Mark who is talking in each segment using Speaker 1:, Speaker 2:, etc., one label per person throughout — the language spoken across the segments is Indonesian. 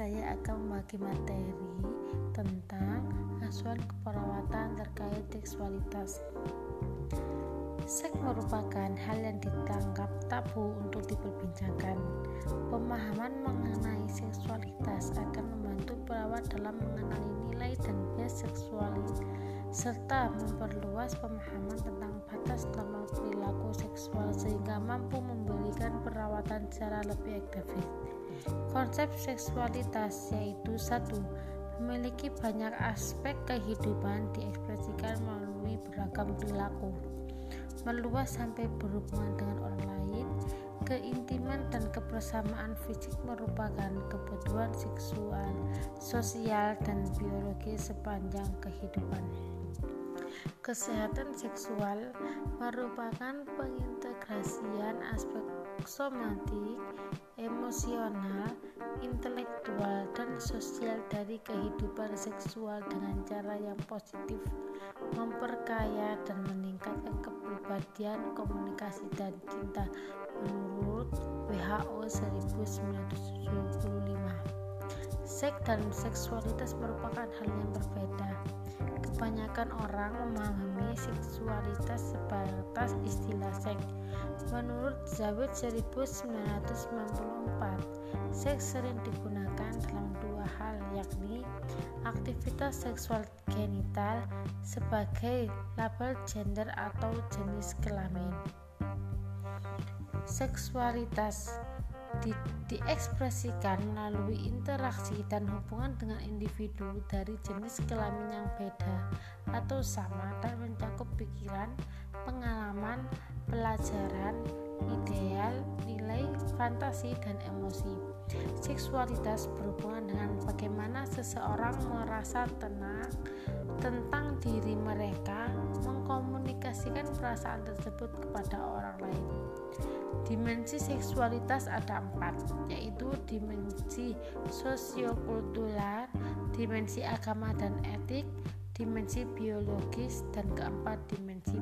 Speaker 1: saya akan membagi materi tentang asuhan keperawatan terkait seksualitas. Seks merupakan hal yang dianggap tabu untuk diperbincangkan. Pemahaman mengenai seksualitas akan membantu perawat dalam mengenali serta memperluas pemahaman tentang batas normal perilaku seksual sehingga mampu memberikan perawatan secara lebih efektif. Konsep seksualitas yaitu satu memiliki banyak aspek kehidupan diekspresikan melalui beragam perilaku, meluas sampai berhubungan dengan orang lain. Keintiman dan kebersamaan fisik merupakan kebutuhan seksual, sosial, dan biologis sepanjang kehidupan. Kesehatan seksual merupakan pengintegrasian aspek somatik, emosional, intelektual, dan sosial dari kehidupan seksual dengan cara yang positif, memperkaya dan meningkatkan kepribadian, komunikasi, dan cinta menurut WHO 1975. Seks dan seksualitas merupakan hal yang berbeda kebanyakan orang memahami seksualitas sebatas istilah seks. Menurut Zawid 1994, seks sering digunakan dalam dua hal yakni aktivitas seksual genital sebagai label gender atau jenis kelamin. Seksualitas di, diekspresikan melalui interaksi dan hubungan dengan individu dari jenis kelamin yang beda atau sama dan mencakup pikiran, pengalaman, pelajaran, ideal, nilai, fantasi, dan emosi. Seksualitas berhubungan dengan bagaimana seseorang merasa tenang tentang diri mereka, mengkomunikasikan perasaan tersebut kepada orang lain. Dimensi seksualitas ada empat, yaitu dimensi sosiokultural, dimensi agama dan etik, dimensi biologis, dan keempat dimensi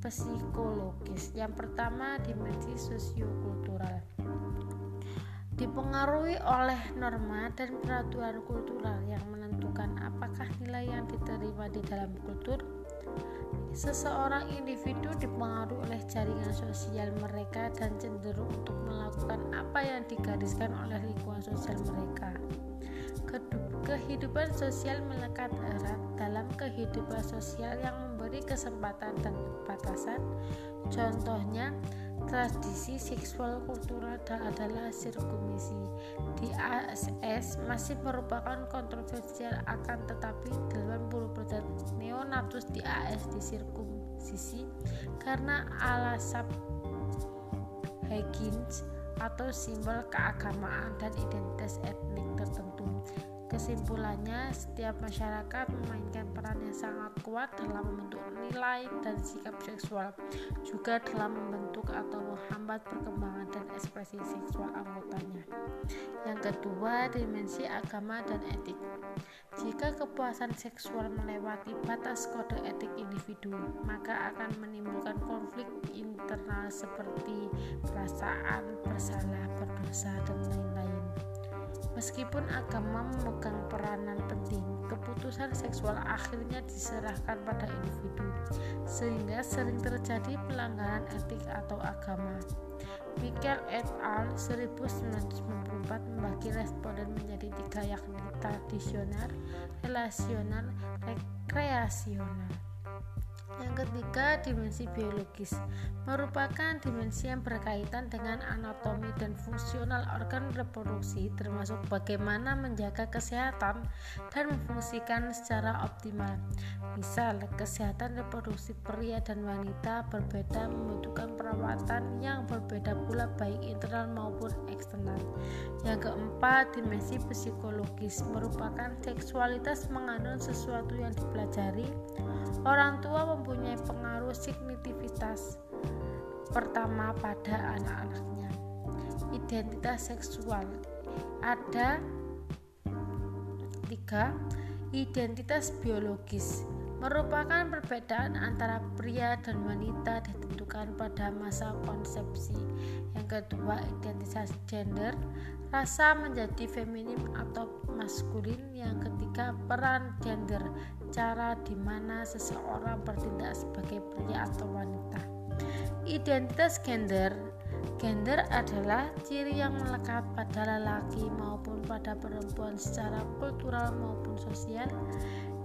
Speaker 1: psikologis. Yang pertama, dimensi sosiokultural dipengaruhi oleh norma dan peraturan kultural yang menentukan apakah nilai yang diterima di dalam kultur Seseorang individu dipengaruhi oleh jaringan sosial mereka dan cenderung untuk melakukan apa yang digariskan oleh lingkungan sosial mereka. Kehidupan sosial melekat erat dalam kehidupan sosial yang memberi kesempatan dan batasan. Contohnya, tradisi seksual kultural adalah sirkumisi. Di ASS masih merupakan kontroversial akan tetapi 80% neonatus di AS disirkumsisi karena alasan Higgins atau simbol keagamaan dan identitas etnik tertentu. Kesimpulannya, setiap masyarakat memainkan peran yang sangat kuat dalam membentuk nilai dan sikap seksual, juga dalam membentuk atau menghambat perkembangan dan ekspresi seksual anggotanya. Yang kedua, dimensi agama dan etik. Jika kepuasan seksual melewati batas kode etik individu, maka akan menimbulkan konflik internal seperti perasaan bersalah, berdosa, dan lain-lain. Meskipun agama memegang peranan penting, keputusan seksual akhirnya diserahkan pada individu, sehingga sering terjadi pelanggaran etik atau agama. Michael et al. 1994 membagi responden menjadi tiga yakni tradisional, relasional, rekreasional. Yang ketiga, dimensi biologis merupakan dimensi yang berkaitan dengan anatomi dan fungsional organ reproduksi termasuk bagaimana menjaga kesehatan dan memfungsikan secara optimal. Misal, kesehatan reproduksi pria dan wanita berbeda membutuhkan perawatan yang berbeda pula baik internal maupun eksternal. Yang keempat, dimensi psikologis merupakan seksualitas mengandung sesuatu yang dipelajari Orang tua mempunyai pengaruh signifikas pertama pada anak-anaknya. Identitas seksual ada tiga identitas biologis merupakan perbedaan antara pria dan wanita ditentukan pada masa konsepsi. Yang kedua, identitas gender, rasa menjadi feminim atau maskulin. Yang ketiga, peran gender, cara di mana seseorang bertindak sebagai pria atau wanita. Identitas gender Gender adalah ciri yang melekat pada lelaki maupun pada perempuan secara kultural maupun sosial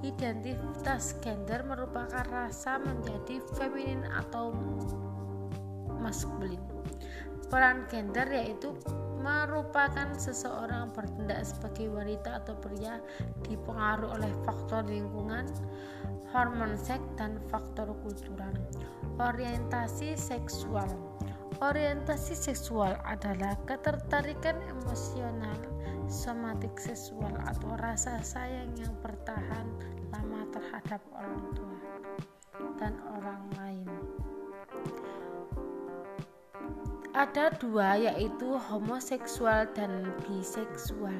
Speaker 1: Identitas gender merupakan rasa menjadi feminin atau maskulin. Peran gender yaitu merupakan seseorang bertindak sebagai wanita atau pria dipengaruhi oleh faktor lingkungan, hormon seks, dan faktor kultural. Orientasi seksual Orientasi seksual adalah ketertarikan emosional, somatik seksual atau rasa sayang yang bertahan lama terhadap orang tua dan orang lain. Ada dua yaitu homoseksual dan biseksual.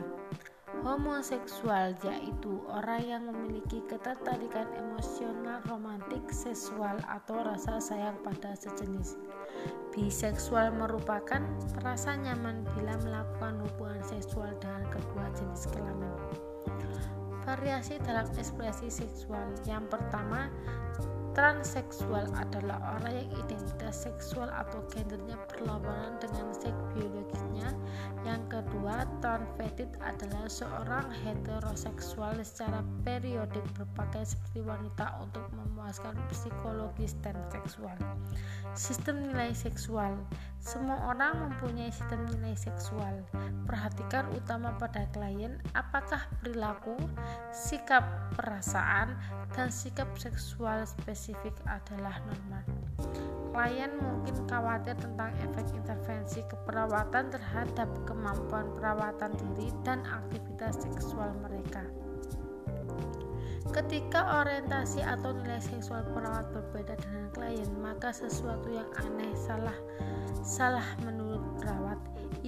Speaker 1: Homoseksual yaitu orang yang memiliki ketertarikan emosional, romantik, seksual atau rasa sayang pada sejenis. Biseksual merupakan rasa nyaman bila melakukan hubungan seksual dengan kedua jenis kelamin. Variasi dalam ekspresi seksual yang pertama Transseksual adalah orang yang identitas seksual atau gendernya berlawanan dengan seks biologisnya. Yang kedua, transvestit adalah seorang heteroseksual secara periodik berpakaian seperti wanita untuk memuaskan psikologis dan seksual. Sistem nilai seksual Semua orang mempunyai sistem nilai seksual. Perhatikan utama pada klien apakah perilaku, sikap, perasaan, dan sikap seksual spesifik spesifik adalah normal. Klien mungkin khawatir tentang efek intervensi keperawatan terhadap kemampuan perawatan diri dan aktivitas seksual mereka. Ketika orientasi atau nilai seksual perawat berbeda dengan klien, maka sesuatu yang aneh salah salah menurut perawat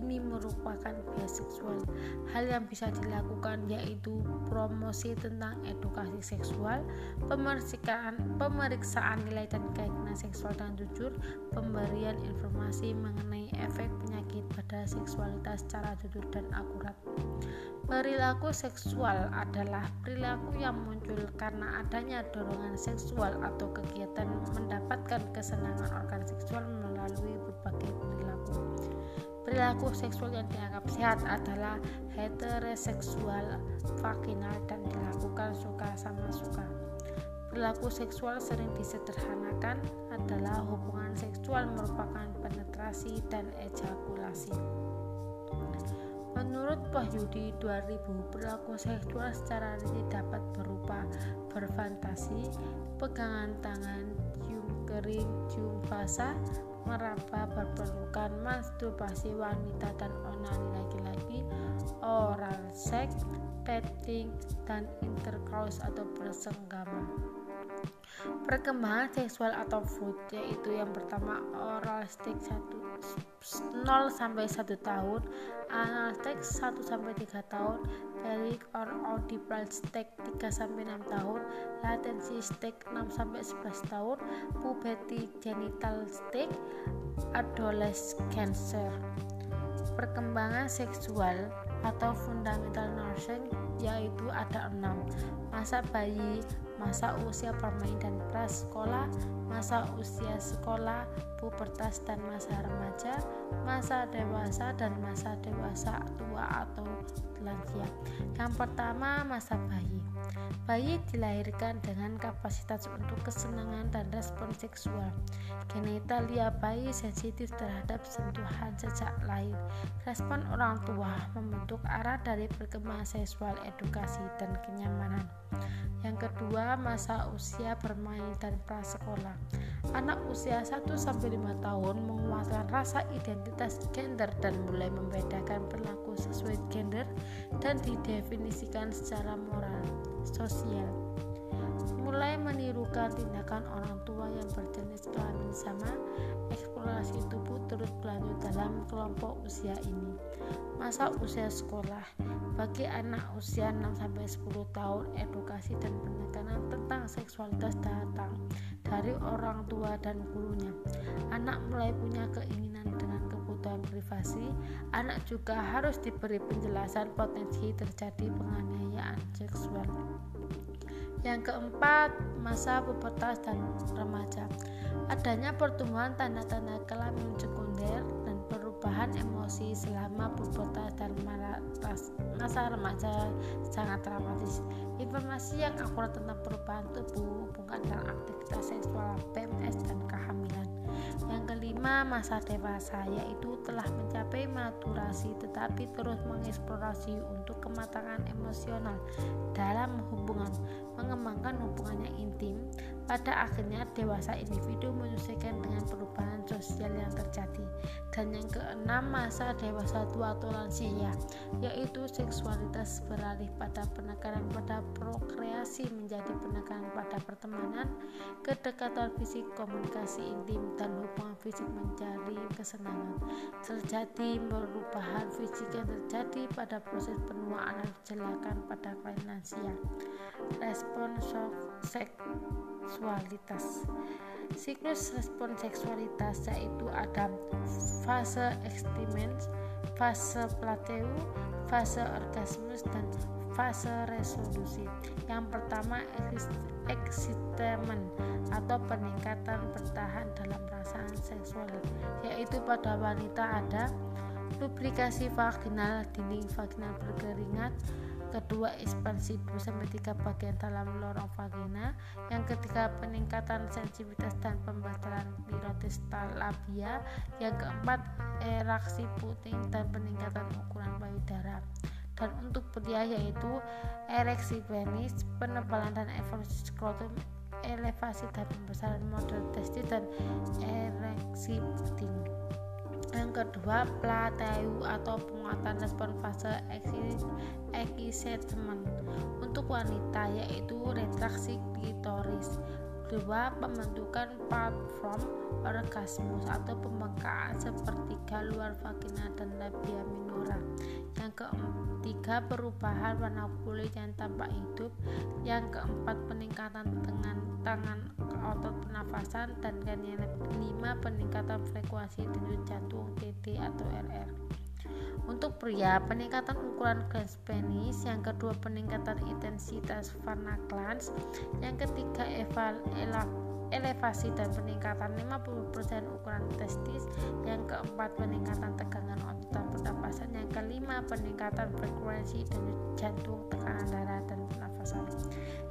Speaker 1: ini merupakan bias seksual. Hal yang bisa dilakukan yaitu promosi tentang edukasi seksual, pemeriksaan, pemeriksaan nilai dan keyakinan seksual dan jujur, pemberian informasi mengenai efek penyakit pada seksualitas secara jujur dan akurat. Perilaku seksual adalah perilaku yang muncul karena adanya dorongan seksual atau kegiatan mendapatkan kesenangan organ seksual melalui berbagai perilaku. Perilaku seksual yang dianggap sehat adalah heteroseksual, vaginal, dan dilakukan suka sama suka. Perilaku seksual sering disederhanakan adalah hubungan seksual merupakan penetrasi dan ejakulasi. Menurut Wahyudi 2000, perilaku seksual secara ini dapat berupa berfantasi, pegangan tangan, cium kering, cium basah, meraba berpelukan masturbasi wanita dan onani laki-laki oral seks petting dan intercourse atau bersenggama perkembangan seksual atau food yaitu yang pertama oral seks 1 0 sampai 1 tahun anal seks 1 sampai 3 tahun pelvic or audible stage 3 sampai 6 tahun latency stage 6 sampai 11 tahun puberty genital stage adolescent cancer. Perkembangan seksual atau fundamental nursing yaitu ada enam masa bayi masa usia bermain dan prasekolah, masa usia sekolah, pubertas dan masa remaja, masa dewasa dan masa dewasa tua atau lansia. Yang pertama, masa bayi. Bayi dilahirkan dengan kapasitas untuk kesenangan dan respon seksual. Genitalia bayi sensitif terhadap sentuhan sejak lahir. Respon orang tua membentuk arah dari perkembangan seksual, edukasi, dan kenyamanan. Yang kedua, masa usia bermain dan prasekolah. Anak usia 1 5 tahun menguasai rasa identitas gender dan mulai membedakan perilaku sesuai gender dan didefinisikan secara moral sosial. mulai menirukan tindakan orang tua yang berjenis kelamin sama eksplorasi tubuh terus berlanjut dalam kelompok usia ini masa usia sekolah bagi anak usia 6-10 tahun edukasi dan penekanan tentang seksualitas datang dari orang tua dan gurunya anak mulai punya keinginan dengan kebutuhan privasi anak juga harus diberi penjelasan potensi terjadi penganiayaan seksual yang keempat, masa pubertas dan remaja. Adanya pertumbuhan tanda-tanda kelamin sekunder dan perubahan emosi selama pubertas dan masa remaja sangat dramatis. Informasi yang akurat tentang perubahan tubuh, hubungan dan aktivitas seksual, PMS dan kehamilan. Yang kelima, masa dewasa yaitu telah mencapai maturasi tetapi terus mengeksplorasi untuk kematangan emosional dalam hubungan mengembangkan hubungan yang intim, pada akhirnya dewasa individu menyesuaikan dengan perubahan sosial yang terjadi. Dan yang keenam, masa dewasa tua atau lansia, yaitu seksualitas beralih pada penekanan pada prokreasi menjadi penekanan pada pertemanan, kedekatan fisik, komunikasi intim, dan hubungan fisik mencari kesenangan. Terjadi perubahan fisik yang terjadi pada proses penuaan dan kecelakaan pada lansia respon seksualitas. Siklus respon seksualitas yaitu ada fase ekstimen fase plateau fase orgasmus dan fase resolusi. Yang pertama excitement atau peningkatan bertahan dalam perasaan seksual yaitu pada wanita ada lubrikasi vaginal dinding vaginal berkeringat kedua ekspansi 2 sampai 3 bagian dalam lorong vagina yang ketiga peningkatan sensitivitas dan pembatalan pirotestal labia yang keempat eraksi puting dan peningkatan ukuran payudara dan untuk pria yaitu ereksi penis, penebalan dan evolusi skrotum, elevasi dan pembesaran model testis dan ereksi puting yang kedua plateau atau penguatan respon fase excitement untuk wanita yaitu retraksi klitoris kedua pembentukan platform orgasmus atau pembengkakan sepertiga luar vagina dan labia minora. Yang ketiga perubahan warna kulit yang tampak hidup. Yang keempat peningkatan dengan tangan otot pernafasan. Dan yang kelima peningkatan frekuensi denyut jantung TD atau RR untuk pria, peningkatan ukuran glans penis, yang kedua peningkatan intensitas varna glans, yang ketiga eval, elevasi dan peningkatan 50% ukuran testis, yang keempat peningkatan tegangan otot dan pernapasan, yang kelima peningkatan frekuensi dan jantung, tekanan darah dan.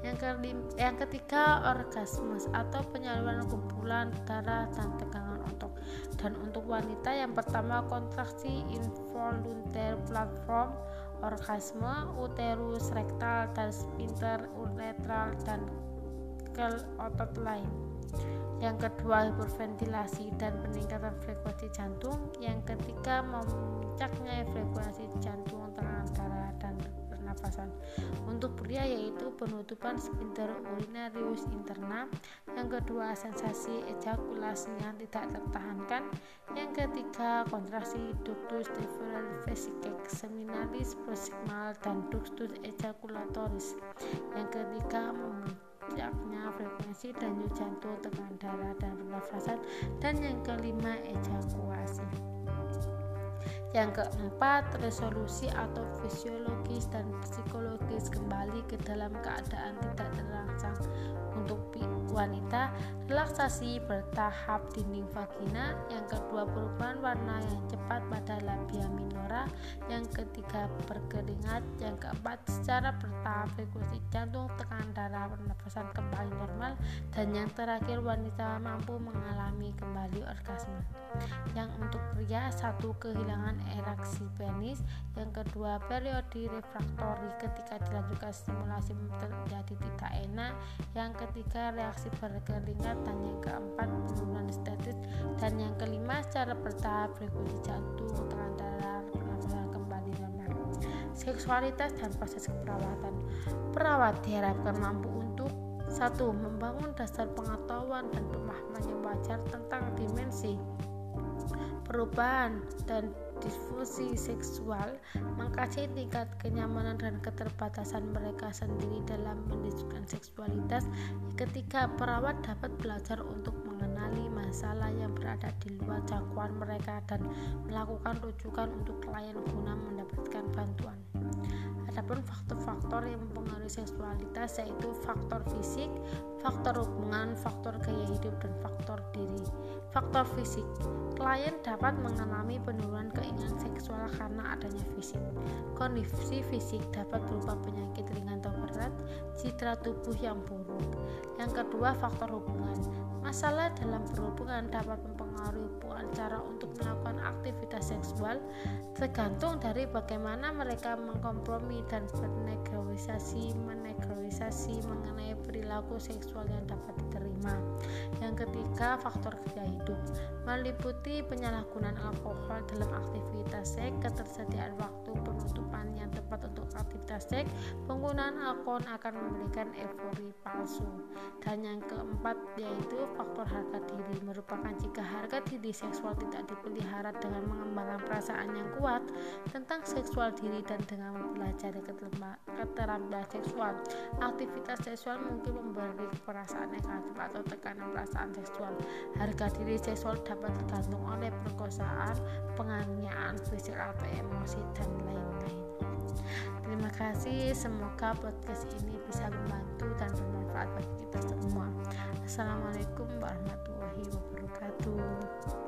Speaker 1: Yang, kelima, yang ketiga orgasmus atau penyaluran kumpulan darah dan tegangan otot dan untuk wanita yang pertama kontraksi involuntar platform orgasme uterus rektal dan sphincter uretral dan kel otot lain. Yang kedua hiperventilasi dan peningkatan frekuensi jantung. Yang ketiga memuncaknya frekuensi jantung tengah darah dan pernapasan. Untuk pria yaitu penutupan sphincter urinarius interna, yang kedua sensasi ejakulasi yang tidak tertahankan, yang ketiga kontraksi ductus deferens vesicae seminalis proximal dan ductus ejaculatoris. Yang ketiga memuncaknya frekuensi dan jantung tekanan darah dan pernafasan dan yang kelima ejakulasi yang keempat, resolusi atau fisiologis dan psikologis kembali ke dalam keadaan tidak terangsang. Untuk wanita, relaksasi bertahap dinding vagina, yang kedua perubahan warna yang cepat pada labia minora, yang ketiga berkeringat, yang keempat secara bertahap frekuensi jantung, tekanan darah, pernapasan kembali normal, dan yang terakhir wanita mampu mengalami kembali orgasme. Yang untuk pria, satu kehilangan ereksi penis, yang kedua periode refraktori ketika dilanjutkan stimulasi terjadi tidak enak, yang ketiga reaksi berkeringat dan yang keempat penurunan status dan yang kelima secara bertahap frekuensi jantung tekanan darah kembali normal. Seksualitas dan proses keperawatan. Perawat diharapkan mampu untuk Satu, membangun dasar pengetahuan dan pemahaman yang wajar tentang dimensi perubahan dan difusi seksual, mengkaji tingkat kenyamanan dan keterbatasan mereka sendiri dalam mendiskusikan seksualitas. Ketiga, perawat dapat belajar untuk mengenali masalah yang berada di luar jangkauan mereka dan melakukan rujukan untuk klien guna mendapatkan bantuan. Adapun faktor-faktor yang mempengaruhi seksualitas yaitu faktor fisik, faktor hubungan, faktor gaya hidup, dan faktor diri. Faktor fisik, klien dapat mengalami penurunan keinginan seksual karena adanya fisik. Kondisi fisik dapat berupa penyakit ringan atau berat, citra tubuh yang buruk. Yang kedua, faktor hubungan. Masalah dalam berhubungan dapat mempengaruhi hubungan cara untuk melakukan aktivitas seksual tergantung dari bagaimana mereka mengkompromi dan bernegosiasi menegosiasi mengenai perilaku seksual yang dapat diterima. Yang ketiga, faktor gaya hidup meliputi penyalahgunaan alkohol dalam aktivitas seks, ketersediaan penutupan yang tepat untuk aktivitas seks, penggunaan alkohol akan memberikan eufori palsu. Dan yang keempat yaitu faktor harga diri merupakan jika harga diri seksual tidak dipelihara dengan mengembangkan perasaan yang kuat tentang seksual diri dan dengan mempelajari keterampilan seksual. Aktivitas seksual mungkin memberi perasaan negatif atau tekanan perasaan seksual. Harga diri seksual dapat tergantung oleh perkosaan, penganiayaan fisik atau emosi dan lain-lain. Terima kasih, semoga podcast ini bisa membantu dan bermanfaat bagi kita semua. Assalamualaikum warahmatullahi wabarakatuh.